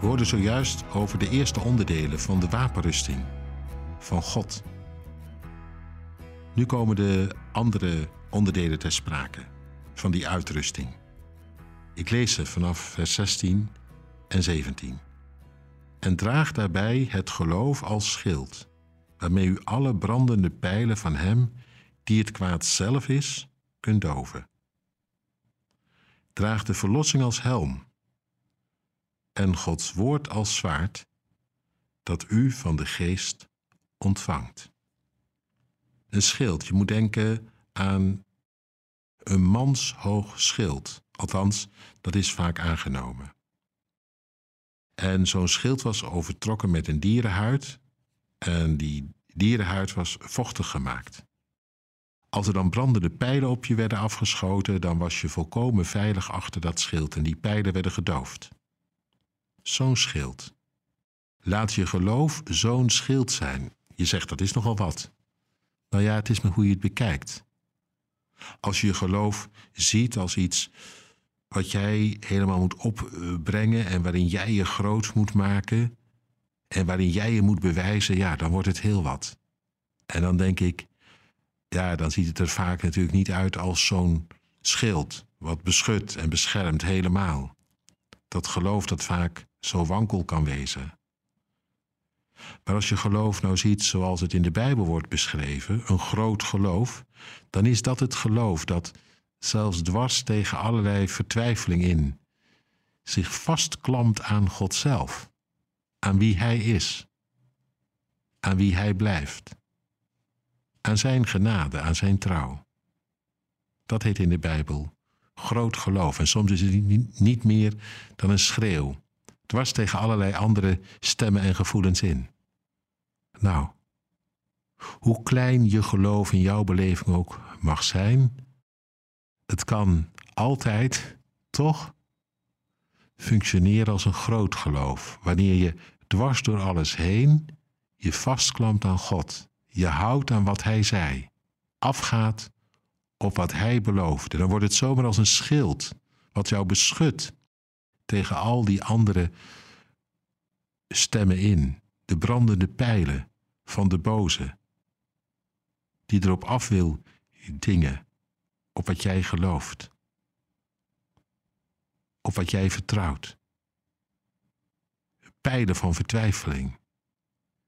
We hoorden zojuist over de eerste onderdelen van de wapenrusting van God. Nu komen de andere onderdelen ter sprake van die uitrusting. Ik lees ze vanaf vers 16 en 17. En draag daarbij het geloof als schild, waarmee u alle brandende pijlen van hem, die het kwaad zelf is, kunt doven. Draag de verlossing als helm en Gods woord als zwaard, dat u van de geest ontvangt. Een schild, je moet denken aan een manshoog schild. Althans, dat is vaak aangenomen. En zo'n schild was overtrokken met een dierenhuid. En die dierenhuid was vochtig gemaakt. Als er dan brandende pijlen op je werden afgeschoten, dan was je volkomen veilig achter dat schild en die pijlen werden gedoofd. Zo'n schild. Laat je geloof zo'n schild zijn. Je zegt dat is nogal wat. Nou ja, het is maar hoe je het bekijkt. Als je je geloof ziet als iets wat jij helemaal moet opbrengen en waarin jij je groot moet maken en waarin jij je moet bewijzen, ja, dan wordt het heel wat. En dan denk ik, ja, dan ziet het er vaak natuurlijk niet uit als zo'n schild, wat beschut en beschermt helemaal. Dat geloof dat vaak zo wankel kan wezen. Maar als je geloof nou ziet zoals het in de Bijbel wordt beschreven, een groot geloof, dan is dat het geloof dat zelfs dwars tegen allerlei vertwijfeling in zich vastklampt aan God zelf, aan wie Hij is, aan wie Hij blijft, aan Zijn genade, aan Zijn trouw. Dat heet in de Bijbel groot geloof. En soms is het niet meer dan een schreeuw, dwars tegen allerlei andere stemmen en gevoelens in. Nou, hoe klein je geloof in jouw beleving ook mag zijn, het kan altijd toch functioneren als een groot geloof, wanneer je dwars door alles heen je vastklampt aan God, je houdt aan wat Hij zei, afgaat op wat Hij beloofde. Dan wordt het zomaar als een schild wat jou beschut tegen al die andere stemmen in, de brandende pijlen van de boze, die erop af wil dingen, op wat jij gelooft, op wat jij vertrouwt. Pijlen van vertwijfeling.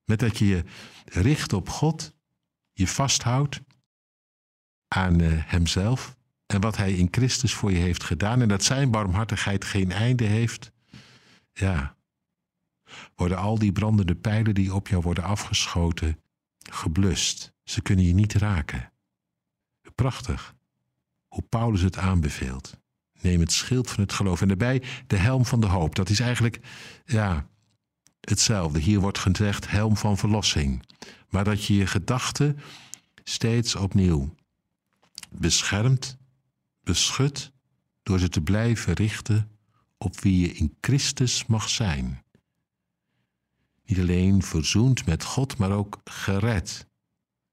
Met dat je je richt op God, je vasthoudt aan uh, Hemzelf en wat Hij in Christus voor je heeft gedaan en dat Zijn barmhartigheid geen einde heeft, ja, worden al die brandende pijlen die op jou worden afgeschoten geblust. Ze kunnen je niet raken. Prachtig hoe Paulus het aanbeveelt. Neem het schild van het geloof en daarbij de helm van de hoop. Dat is eigenlijk ja, hetzelfde. Hier wordt gezegd helm van verlossing. Maar dat je je gedachten steeds opnieuw beschermt, beschut, door ze te blijven richten op wie je in Christus mag zijn. Niet alleen verzoend met God, maar ook gered.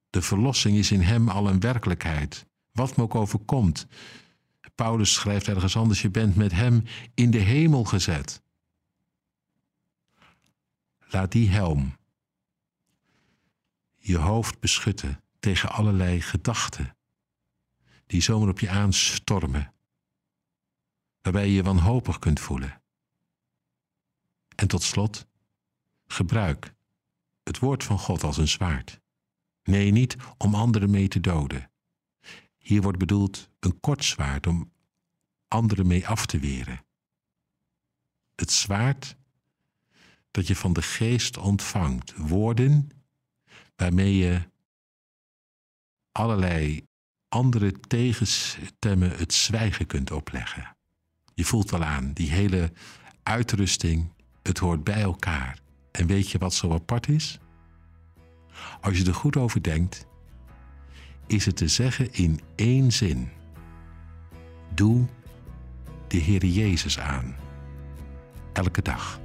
De verlossing is in Hem al een werkelijkheid, wat me ook overkomt. Paulus schrijft ergens anders: Je bent met Hem in de hemel gezet. Laat die helm je hoofd beschutten tegen allerlei gedachten die zomaar op je aanstormen, waarbij je je wanhopig kunt voelen. En tot slot, gebruik het woord van God als een zwaard. Nee, niet om anderen mee te doden. Hier wordt bedoeld een kort zwaard om anderen mee af te weren. Het zwaard dat je van de geest ontvangt, woorden waarmee je allerlei andere tegenstemmen het zwijgen kunt opleggen. Je voelt wel aan, die hele uitrusting, het hoort bij elkaar. En weet je wat zo apart is? Als je er goed over denkt, is het te zeggen in één zin. Doe de Heer Jezus aan. Elke dag.